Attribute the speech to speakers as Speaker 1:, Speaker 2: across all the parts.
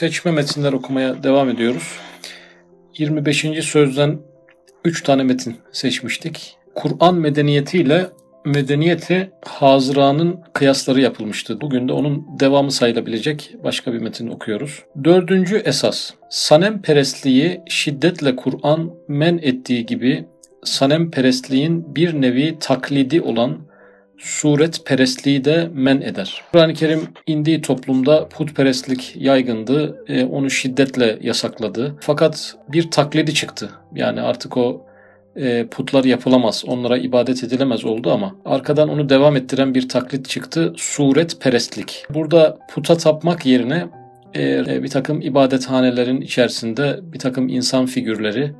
Speaker 1: Seçme metinler okumaya devam ediyoruz. 25. sözden 3 tane metin seçmiştik. Kur'an medeniyetiyle medeniyeti hazıranın kıyasları yapılmıştı. Bugün de onun devamı sayılabilecek başka bir metin okuyoruz. Dördüncü esas. Sanem perestliği şiddetle Kur'an men ettiği gibi sanem perestliğin bir nevi taklidi olan suret perestliği de men eder. Kur'an-ı Kerim indiği toplumda putperestlik yaygındı. E, onu şiddetle yasakladı. Fakat bir taklidi çıktı. Yani artık o e, putlar yapılamaz, onlara ibadet edilemez oldu ama arkadan onu devam ettiren bir taklit çıktı. Suret perestlik. Burada puta tapmak yerine e, bir takım ibadethanelerin içerisinde bir takım insan figürleri,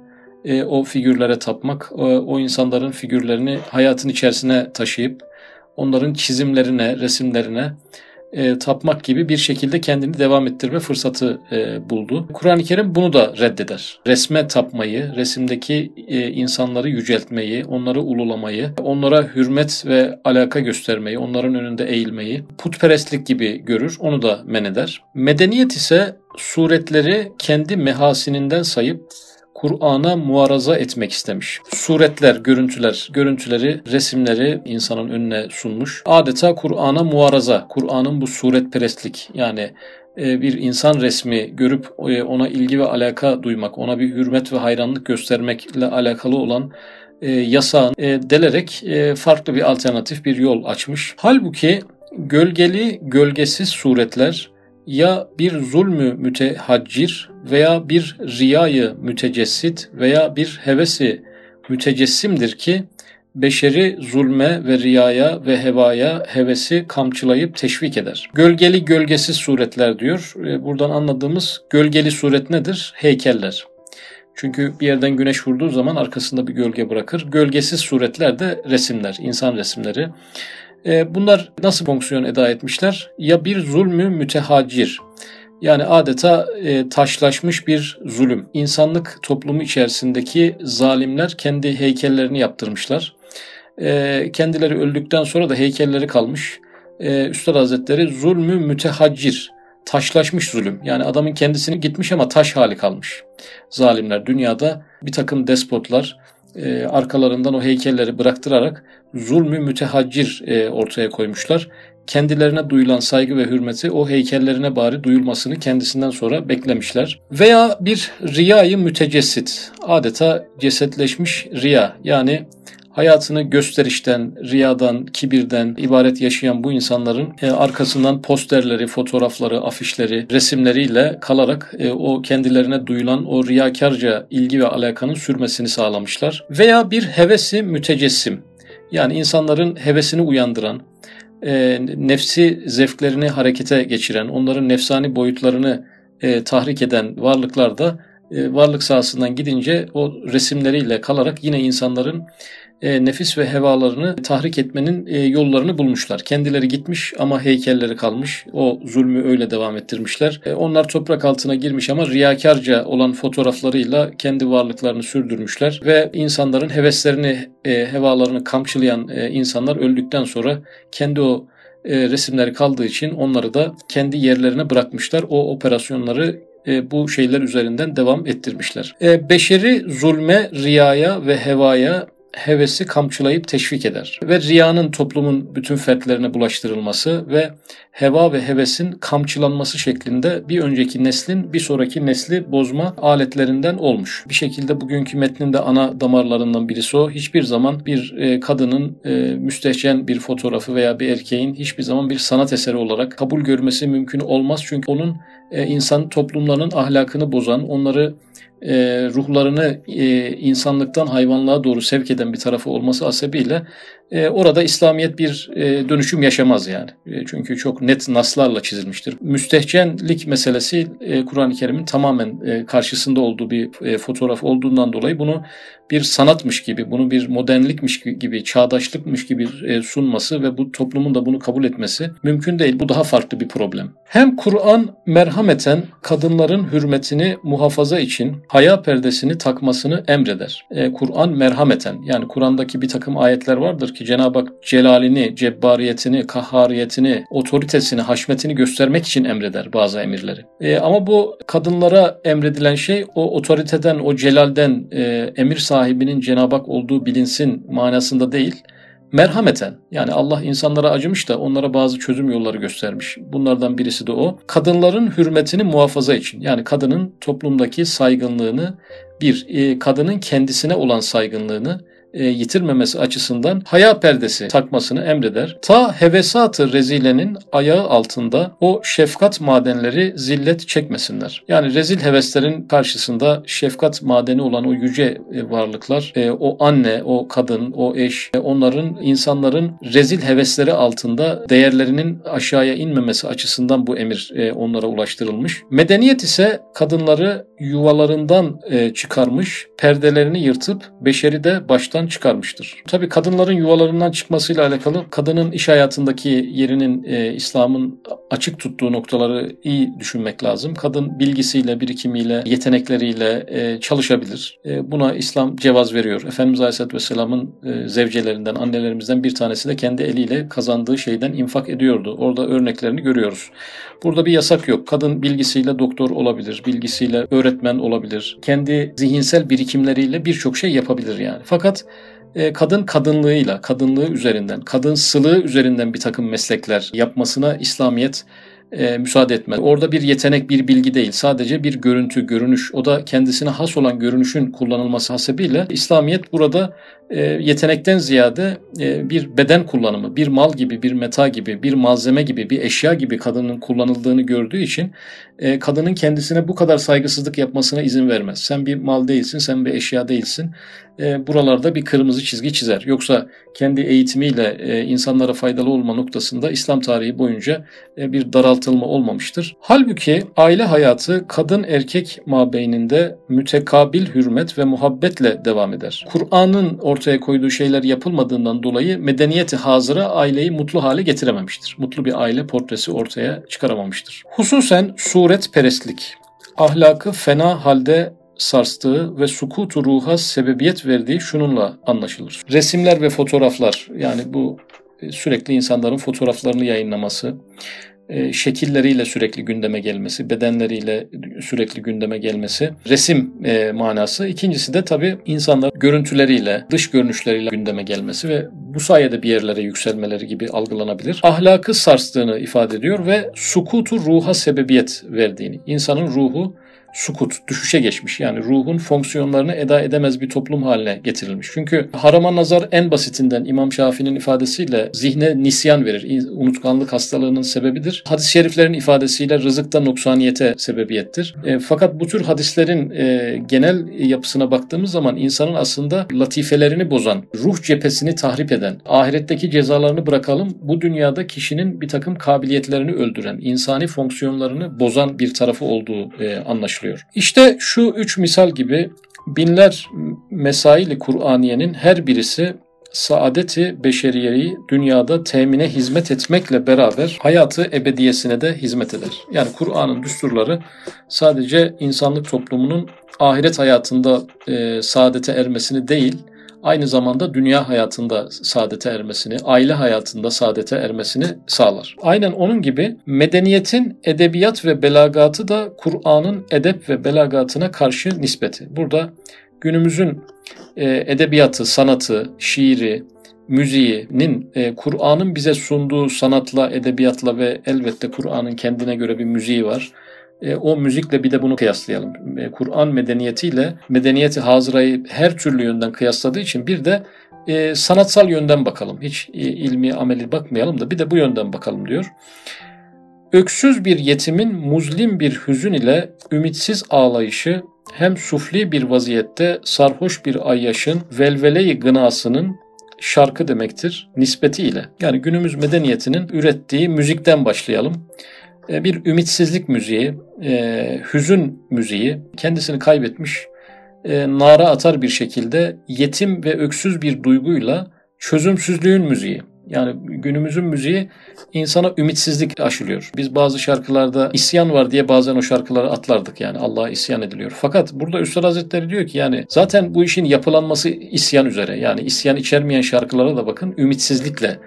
Speaker 1: e, o figürlere tapmak, o, o insanların figürlerini hayatın içerisine taşıyıp onların çizimlerine, resimlerine e, tapmak gibi bir şekilde kendini devam ettirme fırsatı e, buldu. Kur'an-ı Kerim bunu da reddeder. Resme tapmayı, resimdeki e, insanları yüceltmeyi, onları ululamayı, onlara hürmet ve alaka göstermeyi, onların önünde eğilmeyi putperestlik gibi görür, onu da men eder. Medeniyet ise suretleri kendi mehasininden sayıp Kur'an'a muaraza etmek istemiş. Suretler, görüntüler, görüntüleri, resimleri insanın önüne sunmuş. Adeta Kur'an'a muaraza, Kur'an'ın bu suretperestlik yani e, bir insan resmi görüp e, ona ilgi ve alaka duymak, ona bir hürmet ve hayranlık göstermekle alakalı olan e, yasağın delerek farklı bir alternatif bir yol açmış. Halbuki gölgeli, gölgesiz suretler ya bir zulmü mütehaccir veya bir riyayı mütecessit veya bir hevesi mütecessimdir ki beşeri zulme ve riyaya ve hevaya hevesi kamçılayıp teşvik eder. Gölgeli gölgesiz suretler diyor. E, buradan anladığımız gölgeli suret nedir? Heykeller. Çünkü bir yerden güneş vurduğu zaman arkasında bir gölge bırakır. Gölgesiz suretler de resimler, insan resimleri. E, bunlar nasıl fonksiyon eda etmişler? Ya bir zulmü mütehacir, yani adeta e, taşlaşmış bir zulüm. İnsanlık toplumu içerisindeki zalimler kendi heykellerini yaptırmışlar. E, kendileri öldükten sonra da heykelleri kalmış. E, Üstad Hazretleri zulmü mütehaccir, taşlaşmış zulüm. Yani adamın kendisini gitmiş ama taş hali kalmış. Zalimler dünyada bir takım despotlar e, arkalarından o heykelleri bıraktırarak zulmü mütehaccir e, ortaya koymuşlar. Kendilerine duyulan saygı ve hürmeti o heykellerine bari duyulmasını kendisinden sonra beklemişler. Veya bir riyayı mütecessit, adeta cesetleşmiş riya yani hayatını gösterişten, riyadan, kibirden ibaret yaşayan bu insanların e, arkasından posterleri, fotoğrafları, afişleri, resimleriyle kalarak e, o kendilerine duyulan o riyakarca ilgi ve alakanın sürmesini sağlamışlar. Veya bir hevesi mütecessim. Yani insanların hevesini uyandıran, e, nefsi zevklerini harekete geçiren, onların nefsani boyutlarını e, tahrik eden varlıklar da e, varlık sahasından gidince o resimleriyle kalarak yine insanların e, nefis ve hevalarını tahrik etmenin e, yollarını bulmuşlar. Kendileri gitmiş ama heykelleri kalmış. O zulmü öyle devam ettirmişler. E, onlar toprak altına girmiş ama riyakarca olan fotoğraflarıyla kendi varlıklarını sürdürmüşler ve insanların heveslerini, e, hevalarını kamçılayan e, insanlar öldükten sonra kendi o e, resimleri kaldığı için onları da kendi yerlerine bırakmışlar. O operasyonları e, bu şeyler üzerinden devam ettirmişler. E, beşeri zulme, riyaya ve hevaya hevesi kamçılayıp teşvik eder. Ve riyanın toplumun bütün fertlerine bulaştırılması ve heva ve hevesin kamçılanması şeklinde bir önceki neslin bir sonraki nesli bozma aletlerinden olmuş. Bir şekilde bugünkü metnin de ana damarlarından birisi o. Hiçbir zaman bir e, kadının e, müstehcen bir fotoğrafı veya bir erkeğin hiçbir zaman bir sanat eseri olarak kabul görmesi mümkün olmaz. Çünkü onun e, insan toplumlarının ahlakını bozan, onları e, ruhlarını e, insanlıktan hayvanlığa doğru sevk eden bir tarafı olması hasebiyle e, orada İslamiyet bir e, dönüşüm yaşamaz yani. E, çünkü çok net naslarla çizilmiştir. Müstehcenlik meselesi e, Kur'an-ı Kerim'in tamamen e, karşısında olduğu bir e, fotoğraf olduğundan dolayı bunu bir sanatmış gibi, bunu bir modernlikmiş gibi, çağdaşlıkmış gibi e, sunması ve bu toplumun da bunu kabul etmesi mümkün değil. Bu daha farklı bir problem. Hem Kur'an merhameten kadınların hürmetini muhafaza için haya perdesini takmasını emreder. E, Kur'an merhameten yani Kur'an'daki bir takım ayetler vardır ki ki Cenab-ı Hak celalini, cebbariyetini, kahhariyetini, otoritesini, haşmetini göstermek için emreder bazı emirleri. E, ama bu kadınlara emredilen şey o otoriteden, o celalden e, emir sahibinin Cenab-ı Hak olduğu bilinsin manasında değil merhameten yani Allah insanlara acımış da onlara bazı çözüm yolları göstermiş. Bunlardan birisi de o. Kadınların hürmetini muhafaza için yani kadının toplumdaki saygınlığını bir e, kadının kendisine olan saygınlığını e, yitirmemesi açısından haya perdesi takmasını emreder. Ta hevesatı rezilenin ayağı altında o şefkat madenleri zillet çekmesinler. Yani rezil heveslerin karşısında şefkat madeni olan o yüce e, varlıklar, e, o anne, o kadın, o eş, e, onların insanların rezil hevesleri altında değerlerinin aşağıya inmemesi açısından bu emir e, onlara ulaştırılmış. Medeniyet ise kadınları yuvalarından e, çıkarmış, perdelerini yırtıp beşeri de baştan hayattan çıkarmıştır. Tabi kadınların yuvalarından çıkmasıyla alakalı kadının iş hayatındaki yerinin e, İslam'ın açık tuttuğu noktaları iyi düşünmek lazım. Kadın bilgisiyle, birikimiyle, yetenekleriyle e, çalışabilir. E, buna İslam cevaz veriyor. Efendimiz Aleyhisselatü Vesselam'ın e, zevcelerinden, annelerimizden bir tanesi de kendi eliyle kazandığı şeyden infak ediyordu. Orada örneklerini görüyoruz. Burada bir yasak yok. Kadın bilgisiyle doktor olabilir, bilgisiyle öğretmen olabilir. Kendi zihinsel birikimleriyle birçok şey yapabilir yani. Fakat e, kadın kadınlığıyla, kadınlığı üzerinden, kadın sılığı üzerinden bir takım meslekler yapmasına İslamiyet e, müsaade etmez. Orada bir yetenek, bir bilgi değil. Sadece bir görüntü, görünüş. O da kendisine has olan görünüşün kullanılması hasebiyle İslamiyet burada e, yetenekten ziyade e, bir beden kullanımı, bir mal gibi, bir meta gibi, bir malzeme gibi, bir eşya gibi kadının kullanıldığını gördüğü için e, kadının kendisine bu kadar saygısızlık yapmasına izin vermez. Sen bir mal değilsin, sen bir eşya değilsin. E, buralarda bir kırmızı çizgi çizer. Yoksa kendi eğitimiyle e, insanlara faydalı olma noktasında İslam tarihi boyunca e, bir daraltılma olmamıştır. Halbuki aile hayatı kadın erkek mabeyninde mütekabil hürmet ve muhabbetle devam eder. Kur'an'ın ortaya koyduğu şeyler yapılmadığından dolayı medeniyeti hazıra aileyi mutlu hale getirememiştir. Mutlu bir aile portresi ortaya çıkaramamıştır. Hususen suret perestlik, ahlakı fena halde sarstığı ve sukutu ruha sebebiyet verdiği şununla anlaşılır. Resimler ve fotoğraflar yani bu e, sürekli insanların fotoğraflarını yayınlaması, e, şekilleriyle sürekli gündeme gelmesi, bedenleriyle sürekli gündeme gelmesi resim e, manası. İkincisi de tabii insanlar görüntüleriyle, dış görünüşleriyle gündeme gelmesi ve bu sayede bir yerlere yükselmeleri gibi algılanabilir. Ahlakı sarstığını ifade ediyor ve sukutu ruha sebebiyet verdiğini. İnsanın ruhu sukut, düşüşe geçmiş. Yani ruhun fonksiyonlarını eda edemez bir toplum haline getirilmiş. Çünkü harama nazar en basitinden İmam Şafii'nin ifadesiyle zihne nisyan verir. Unutkanlık hastalığının sebebidir. Hadis-i şeriflerin ifadesiyle rızıkta noksaniyete sebebiyettir. E, fakat bu tür hadislerin e, genel yapısına baktığımız zaman insanın aslında latifelerini bozan, ruh cephesini tahrip eden, ahiretteki cezalarını bırakalım, bu dünyada kişinin bir takım kabiliyetlerini öldüren, insani fonksiyonlarını bozan bir tarafı olduğu e, anlaşılıyor başlıyor. İşte şu üç misal gibi binler mesaili Kur'aniyenin her birisi saadeti beşeriyeyi dünyada temine hizmet etmekle beraber hayatı ebediyesine de hizmet eder. Yani Kur'an'ın düsturları sadece insanlık toplumunun ahiret hayatında e, saadete ermesini değil, aynı zamanda dünya hayatında saadete ermesini, aile hayatında saadete ermesini sağlar. Aynen onun gibi medeniyetin edebiyat ve belagatı da Kur'an'ın edep ve belagatına karşı nispeti. Burada günümüzün e, edebiyatı, sanatı, şiiri, müziğinin e, Kur'an'ın bize sunduğu sanatla, edebiyatla ve elbette Kur'an'ın kendine göre bir müziği var e, o müzikle bir de bunu kıyaslayalım. E, Kur'an medeniyetiyle medeniyeti hazırayı her türlü yönden kıyasladığı için bir de e, sanatsal yönden bakalım. Hiç e, ilmi ameli bakmayalım da bir de bu yönden bakalım diyor. Öksüz bir yetimin muzlim bir hüzün ile ümitsiz ağlayışı hem sufli bir vaziyette sarhoş bir ayyaşın velveleyi gınasının şarkı demektir nispetiyle. Yani günümüz medeniyetinin ürettiği müzikten başlayalım. E, bir ümitsizlik müziği, e, hüzün müziği, kendisini kaybetmiş, e, nara atar bir şekilde yetim ve öksüz bir duyguyla çözümsüzlüğün müziği. Yani günümüzün müziği insana ümitsizlik aşılıyor. Biz bazı şarkılarda isyan var diye bazen o şarkıları atlardık yani Allah'a isyan ediliyor. Fakat burada Üstad Hazretleri diyor ki yani zaten bu işin yapılanması isyan üzere. Yani isyan içermeyen şarkılara da bakın ümitsizlikle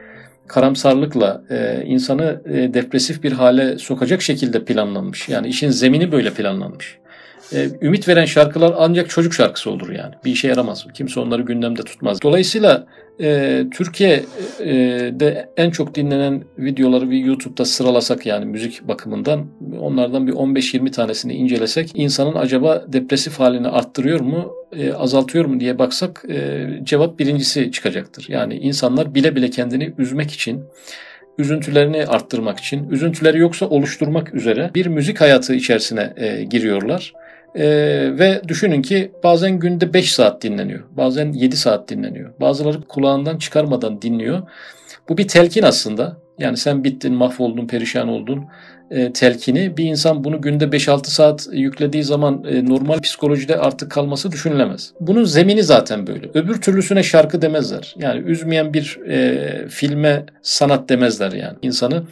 Speaker 1: karamsarlıkla e, insanı e, depresif bir hale sokacak şekilde planlanmış. Yani işin zemini böyle planlanmış. E, ümit veren şarkılar ancak çocuk şarkısı olur yani. Bir işe yaramaz. Kimse onları gündemde tutmaz. Dolayısıyla e, Türkiye'de en çok dinlenen videoları bir YouTube'da sıralasak yani müzik bakımından onlardan bir 15-20 tanesini incelesek insanın acaba depresif halini arttırıyor mu e, azaltıyor mu diye baksak e, cevap birincisi çıkacaktır. Yani insanlar bile bile kendini üzmek için üzüntülerini arttırmak için, üzüntüleri yoksa oluşturmak üzere bir müzik hayatı içerisine e, giriyorlar. Ee, ve düşünün ki bazen günde 5 saat dinleniyor. Bazen 7 saat dinleniyor. Bazıları kulağından çıkarmadan dinliyor. Bu bir telkin aslında. Yani sen bittin, mahvoldun, perişan oldun e, telkini. Bir insan bunu günde 5-6 saat yüklediği zaman e, normal psikolojide artık kalması düşünülemez. Bunun zemini zaten böyle. Öbür türlüsüne şarkı demezler. Yani üzmeyen bir e, filme sanat demezler yani. İnsanı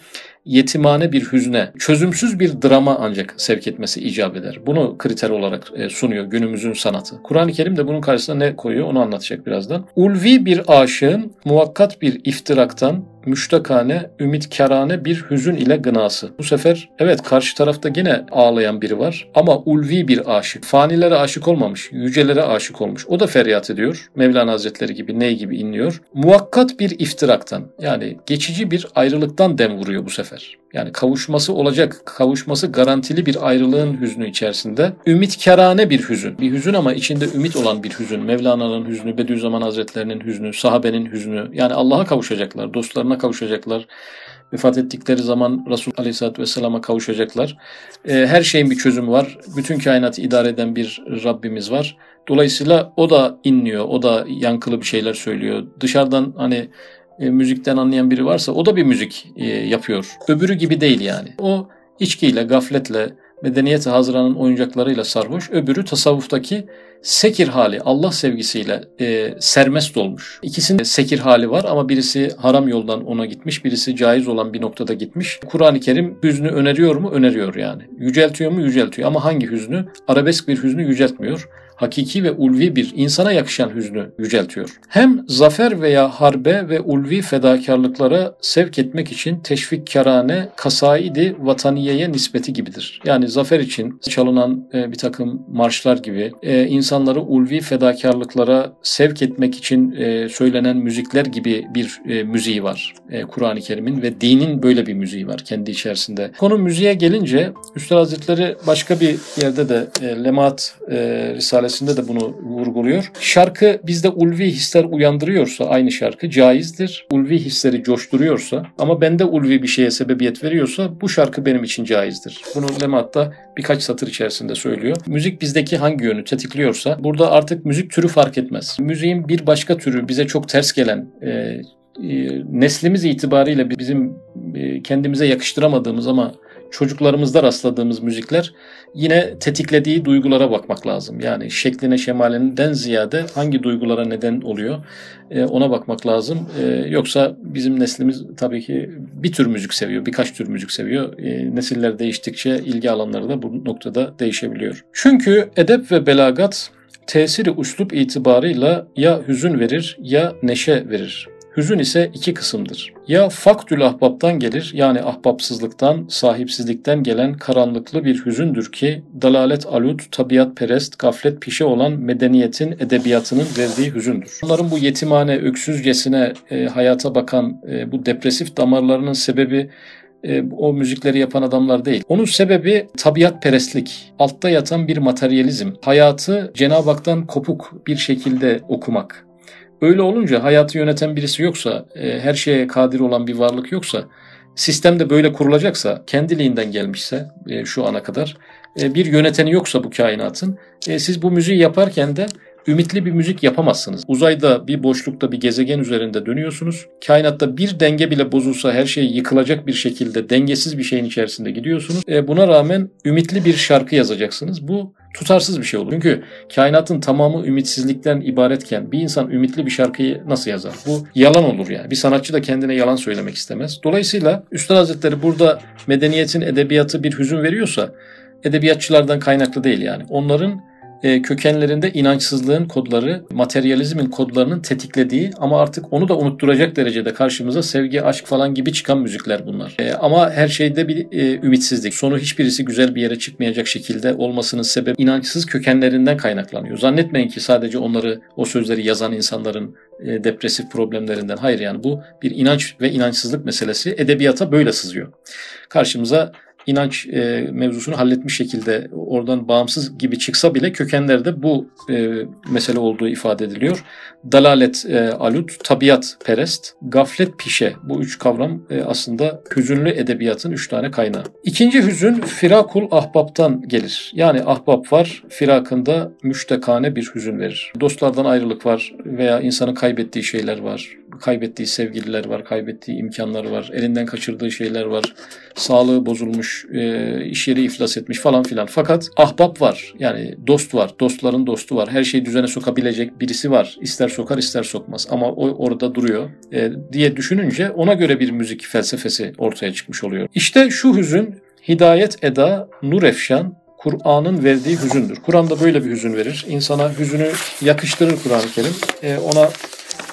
Speaker 1: yetimane bir hüzne, çözümsüz bir drama ancak sevk etmesi icap eder. Bunu kriter olarak e, sunuyor günümüzün sanatı. Kur'an-ı Kerim de bunun karşısına ne koyuyor onu anlatacak birazdan. Ulvi bir aşığın muvakkat bir iftiraktan müştakane, ümitkarane bir hüzün ile gınası. Bu sefer evet karşı tarafta yine ağlayan biri var ama ulvi bir aşık. Fanilere aşık olmamış, yücelere aşık olmuş. O da feryat ediyor. Mevlana Hazretleri gibi, ney gibi inliyor. Muvakkat bir iftiraktan yani geçici bir ayrılıktan dem vuruyor bu sefer. Yani kavuşması olacak, kavuşması garantili bir ayrılığın hüznü içerisinde. Ümitkarane bir hüzün. Bir hüzün ama içinde ümit olan bir hüzün. Mevlana'nın hüznü, Bediüzzaman Hazretlerinin hüznü, sahabenin hüznü. Yani Allah'a kavuşacaklar, dostlarına kavuşacaklar. Vefat ettikleri zaman Resul Aleyhisselatü Vesselam'a kavuşacaklar. Ee, her şeyin bir çözümü var. Bütün kainatı idare eden bir Rabbimiz var. Dolayısıyla o da inliyor, o da yankılı bir şeyler söylüyor. Dışarıdan hani e, müzikten anlayan biri varsa o da bir müzik e, yapıyor. Öbürü gibi değil yani. O içkiyle, gafletle, medeniyet hazıranın oyuncaklarıyla sarhoş. Öbürü tasavvuftaki sekir hali, Allah sevgisiyle e, sermest olmuş. İkisinin sekir hali var ama birisi haram yoldan ona gitmiş, birisi caiz olan bir noktada gitmiş. Kur'an-ı Kerim hüznü öneriyor mu? Öneriyor yani. Yüceltiyor mu? Yüceltiyor. Ama hangi hüznü? Arabesk bir hüznü yüceltmiyor hakiki ve ulvi bir insana yakışan hüznü yüceltiyor. Hem zafer veya harbe ve ulvi fedakarlıklara sevk etmek için teşvik karane kasaidi vataniyeye nispeti gibidir. Yani zafer için çalınan e, bir takım marşlar gibi e, insanları ulvi fedakarlıklara sevk etmek için e, söylenen müzikler gibi bir müziği var. Kur'an-ı Kerim'in ve dinin böyle bir müziği var kendi içerisinde. Konu müziğe gelince Üstad Hazretleri başka bir yerde de Lemat Risalesi Risalesi'nde de bunu vurguluyor. Şarkı bizde ulvi hisler uyandırıyorsa aynı şarkı caizdir. Ulvi hisleri coşturuyorsa ama bende ulvi bir şeye sebebiyet veriyorsa bu şarkı benim için caizdir. Bunu Lemat da birkaç satır içerisinde söylüyor. Müzik bizdeki hangi yönü tetikliyorsa burada artık müzik türü fark etmez. Müziğin bir başka türü bize çok ters gelen e, e neslimiz itibariyle bizim e, kendimize yakıştıramadığımız ama çocuklarımızda rastladığımız müzikler yine tetiklediği duygulara bakmak lazım. Yani şekline şemalinden ziyade hangi duygulara neden oluyor e, ona bakmak lazım. E, yoksa bizim neslimiz tabii ki bir tür müzik seviyor, birkaç tür müzik seviyor. E, nesiller değiştikçe ilgi alanları da bu noktada değişebiliyor. Çünkü edep ve belagat tesiri uslup itibarıyla ya hüzün verir ya neşe verir. Hüzün ise iki kısımdır. Ya faktül ahbaptan gelir yani ahbapsızlıktan, sahipsizlikten gelen karanlıklı bir hüzündür ki dalalet alut, tabiat perest, gaflet pişe olan medeniyetin edebiyatının verdiği hüzündür. Onların bu yetimane, öksüzcesine e, hayata bakan e, bu depresif damarlarının sebebi e, o müzikleri yapan adamlar değil. Onun sebebi tabiat perestlik, altta yatan bir materyalizm, hayatı Cenab-ı Hak'tan kopuk bir şekilde okumak. Öyle olunca hayatı yöneten birisi yoksa, e, her şeye kadir olan bir varlık yoksa, sistem de böyle kurulacaksa, kendiliğinden gelmişse e, şu ana kadar, e, bir yöneteni yoksa bu kainatın, siz bu müziği yaparken de ümitli bir müzik yapamazsınız. Uzayda bir boşlukta bir gezegen üzerinde dönüyorsunuz. Kainatta bir denge bile bozulsa her şey yıkılacak bir şekilde dengesiz bir şeyin içerisinde gidiyorsunuz. E, buna rağmen ümitli bir şarkı yazacaksınız. Bu tutarsız bir şey olur. Çünkü kainatın tamamı ümitsizlikten ibaretken bir insan ümitli bir şarkıyı nasıl yazar? Bu yalan olur yani. Bir sanatçı da kendine yalan söylemek istemez. Dolayısıyla Üstad Hazretleri burada medeniyetin edebiyatı bir hüzün veriyorsa edebiyatçılardan kaynaklı değil yani. Onların e, kökenlerinde inançsızlığın kodları, materyalizmin kodlarının tetiklediği ama artık onu da unutturacak derecede karşımıza sevgi, aşk falan gibi çıkan müzikler bunlar. E, ama her şeyde bir e, ümitsizlik. Sonu hiçbirisi güzel bir yere çıkmayacak şekilde olmasının sebebi inançsız kökenlerinden kaynaklanıyor. Zannetmeyin ki sadece onları, o sözleri yazan insanların e, depresif problemlerinden. Hayır yani bu bir inanç ve inançsızlık meselesi edebiyata böyle sızıyor. Karşımıza inanç e, mevzusunu halletmiş şekilde oradan bağımsız gibi çıksa bile kökenlerde bu e, mesele olduğu ifade ediliyor. Dalalet e, alut, tabiat perest, gaflet pişe bu üç kavram e, aslında hüzünlü edebiyatın üç tane kaynağı. İkinci hüzün firakul ahbaptan gelir. Yani ahbap var, firakında müştekane bir hüzün verir. Dostlardan ayrılık var veya insanın kaybettiği şeyler var, kaybettiği sevgililer var, kaybettiği imkanları var, elinden kaçırdığı şeyler var, sağlığı bozulmuş, e, iş yeri iflas etmiş falan filan. Fakat ahbap var, yani dost var, dostların dostu var, her şeyi düzene sokabilecek birisi var. İster sokar ister sokmaz ama o orada duruyor e, diye düşününce ona göre bir müzik felsefesi ortaya çıkmış oluyor. İşte şu hüzün Hidayet Eda, Nur Efşan, Kur'an'ın verdiği hüzündür. Kur'an da böyle bir hüzün verir. İnsana hüzünü yakıştırır Kur'an-ı Kerim. E, ona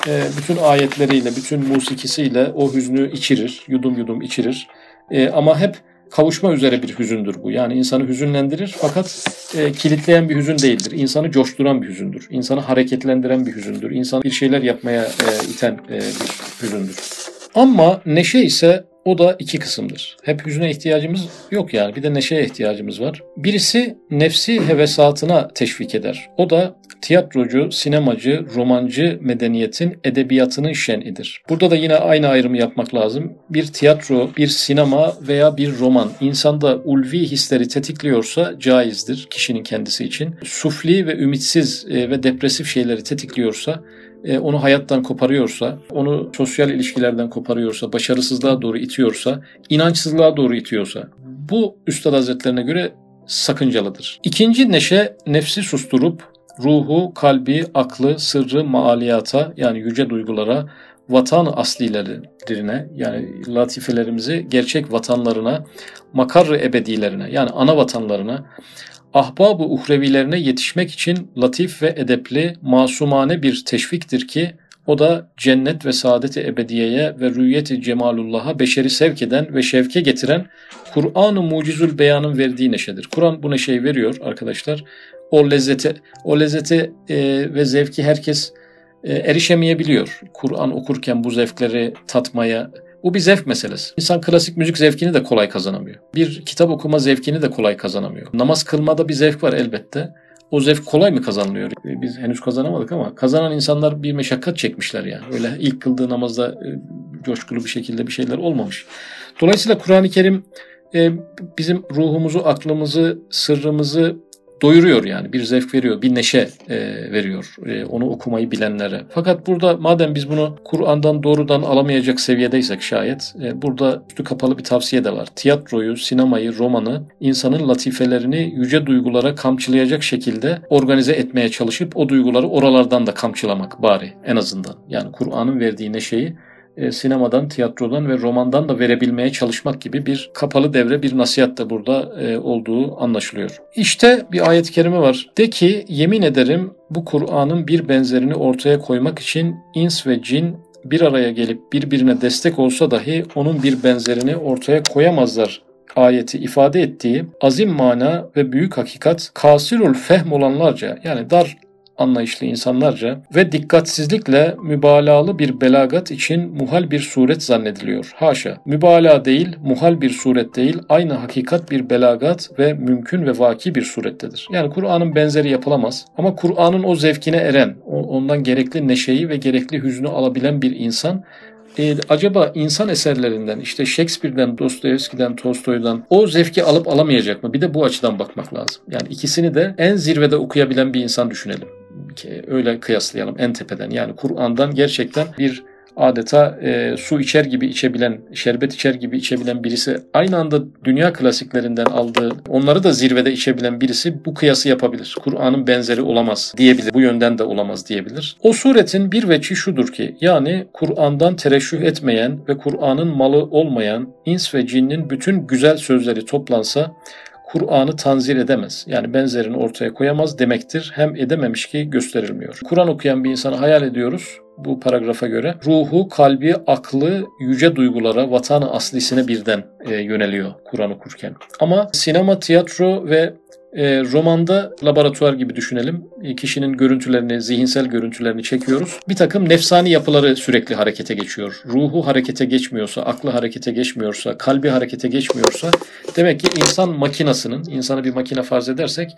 Speaker 1: e, bütün ayetleriyle, bütün musikisiyle o hüznü içirir, yudum yudum içirir. E, ama hep kavuşma üzere bir hüzündür bu. Yani insanı hüzünlendirir fakat e, kilitleyen bir hüzün değildir. İnsanı coşturan bir hüzündür. İnsanı hareketlendiren bir hüzündür. İnsanı bir şeyler yapmaya e, iten e, bir hüzündür. Ama neşe ise o da iki kısımdır. Hep hüzüne ihtiyacımız yok yani. Bir de neşeye ihtiyacımız var. Birisi nefsi hevesatına teşvik eder. O da tiyatrocu, sinemacı, romancı medeniyetin edebiyatının şenidir. Burada da yine aynı ayrımı yapmak lazım. Bir tiyatro, bir sinema veya bir roman insanda ulvi hisleri tetikliyorsa caizdir kişinin kendisi için. Sufli ve ümitsiz e, ve depresif şeyleri tetikliyorsa onu hayattan koparıyorsa, onu sosyal ilişkilerden koparıyorsa, başarısızlığa doğru itiyorsa, inançsızlığa doğru itiyorsa bu Üstad Hazretlerine göre sakıncalıdır. İkinci neşe nefsi susturup ruhu, kalbi, aklı, sırrı, maaliyata yani yüce duygulara, vatan aslilerine yani latifelerimizi gerçek vatanlarına, makarrı ebedilerine yani ana vatanlarına, ahbab-ı uhrevilerine yetişmek için latif ve edepli, masumane bir teşviktir ki o da cennet ve saadeti ebediyeye ve rüyeti cemalullah'a beşeri sevk eden ve şevke getiren Kur'an-ı Mucizül Beyan'ın verdiği neşedir. Kur'an bu neşeyi veriyor arkadaşlar. O lezzeti, o lezzeti e, ve zevki herkes e, erişemeyebiliyor. Kur'an okurken bu zevkleri tatmaya, bu bir zevk meselesi. İnsan klasik müzik zevkini de kolay kazanamıyor. Bir kitap okuma zevkini de kolay kazanamıyor. Namaz kılmada bir zevk var elbette. O zevk kolay mı kazanılıyor? Biz henüz kazanamadık ama kazanan insanlar bir meşakkat çekmişler yani. Öyle ilk kıldığı namazda e, coşkulu bir şekilde bir şeyler olmamış. Dolayısıyla Kur'an-ı Kerim e, bizim ruhumuzu, aklımızı, sırrımızı doyuruyor yani bir zevk veriyor, bir neşe e, veriyor e, onu okumayı bilenlere. Fakat burada madem biz bunu Kur'an'dan doğrudan alamayacak seviyedeysek şayet e, burada üstü kapalı bir tavsiye de var. Tiyatroyu, sinemayı, romanı insanın latifelerini yüce duygulara kamçılayacak şekilde organize etmeye çalışıp o duyguları oralardan da kamçılamak bari en azından. Yani Kur'an'ın verdiği neşeyi e, sinemadan, tiyatrodan ve romandan da verebilmeye çalışmak gibi bir kapalı devre, bir nasihat da burada e, olduğu anlaşılıyor. İşte bir ayet-i kerime var. De ki yemin ederim bu Kur'an'ın bir benzerini ortaya koymak için ins ve cin bir araya gelip birbirine destek olsa dahi onun bir benzerini ortaya koyamazlar ayeti ifade ettiği azim mana ve büyük hakikat kasirul fehm olanlarca yani dar anlayışlı insanlarca ve dikkatsizlikle mübalağalı bir belagat için muhal bir suret zannediliyor. Haşa, mübalağa değil, muhal bir suret değil, aynı hakikat bir belagat ve mümkün ve vaki bir surettedir. Yani Kur'an'ın benzeri yapılamaz ama Kur'an'ın o zevkine eren, ondan gerekli neşeyi ve gerekli hüznü alabilen bir insan e, acaba insan eserlerinden işte Shakespeare'den, Dostoyevski'den, Tolstoy'dan o zevki alıp alamayacak mı? Bir de bu açıdan bakmak lazım. Yani ikisini de en zirvede okuyabilen bir insan düşünelim öyle kıyaslayalım en tepeden. Yani Kur'an'dan gerçekten bir adeta e, su içer gibi içebilen, şerbet içer gibi içebilen birisi aynı anda dünya klasiklerinden aldığı, onları da zirvede içebilen birisi bu kıyası yapabilir. Kur'an'ın benzeri olamaz diyebilir. Bu yönden de olamaz diyebilir. O suretin bir veçi şudur ki yani Kur'an'dan tereşüh etmeyen ve Kur'an'ın malı olmayan ins ve cinnin bütün güzel sözleri toplansa Kur'an'ı tanzir edemez. Yani benzerini ortaya koyamaz demektir. Hem edememiş ki gösterilmiyor. Kur'an okuyan bir insanı hayal ediyoruz bu paragrafa göre. Ruhu, kalbi, aklı, yüce duygulara, vatanı aslisine birden e, yöneliyor Kur'an okurken. Ama sinema, tiyatro ve e, romanda laboratuvar gibi düşünelim. E, kişinin görüntülerini, zihinsel görüntülerini çekiyoruz. Bir takım nefsani yapıları sürekli harekete geçiyor. Ruhu harekete geçmiyorsa, aklı harekete geçmiyorsa, kalbi harekete geçmiyorsa demek ki insan makinasının, insanı bir makine farz edersek,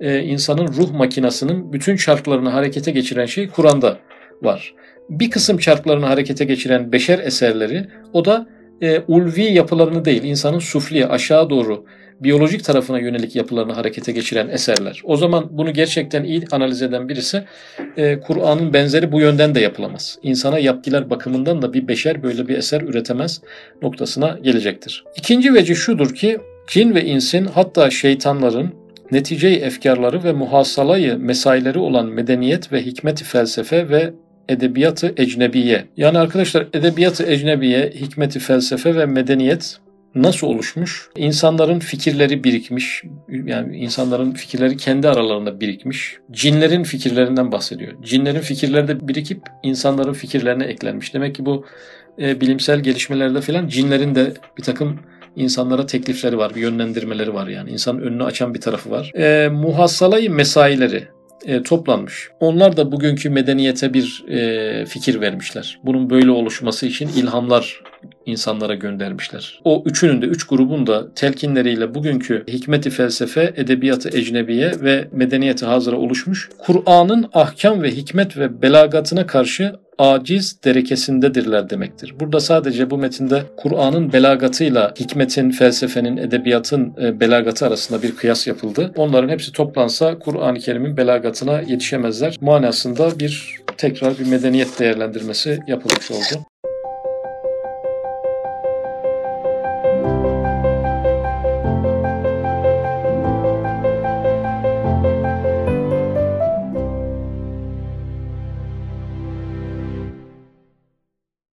Speaker 1: e, insanın ruh makinasının bütün çarklarını harekete geçiren şey Kur'an'da var. Bir kısım çarklarını harekete geçiren beşer eserleri o da e, ulvi yapılarını değil, insanın sufli, aşağı doğru biyolojik tarafına yönelik yapılarını harekete geçiren eserler. O zaman bunu gerçekten iyi analiz eden birisi e, Kur'an'ın benzeri bu yönden de yapılamaz. İnsana yaptılar bakımından da bir beşer böyle bir eser üretemez noktasına gelecektir. İkinci veci şudur ki cin ve insin hatta şeytanların neticeyi efkarları ve muhasalayı mesaileri olan medeniyet ve hikmeti felsefe ve edebiyatı ecnebiye. Yani arkadaşlar edebiyatı ecnebiye, hikmeti felsefe ve medeniyet nasıl oluşmuş? İnsanların fikirleri birikmiş. Yani insanların fikirleri kendi aralarında birikmiş. Cinlerin fikirlerinden bahsediyor. Cinlerin fikirleri de birikip insanların fikirlerine eklenmiş. Demek ki bu e, bilimsel gelişmelerde falan cinlerin de bir takım insanlara teklifleri var, bir yönlendirmeleri var yani. İnsanın önünü açan bir tarafı var. E, muhassalayı mesaileri e, toplanmış. Onlar da bugünkü medeniyete bir e, fikir vermişler. Bunun böyle oluşması için ilhamlar insanlara göndermişler. O üçünün de, üç grubun da telkinleriyle bugünkü hikmeti felsefe, edebiyatı ecnebiye ve medeniyeti hazıra oluşmuş. Kur'an'ın ahkam ve hikmet ve belagatına karşı aciz derekesindedirler demektir. Burada sadece bu metinde Kur'an'ın belagatıyla hikmetin, felsefenin, edebiyatın e, belagatı arasında bir kıyas yapıldı. Onların hepsi toplansa Kur'an-ı Kerim'in belagatına yetişemezler. Manasında bir tekrar bir medeniyet değerlendirmesi yapılmış oldu.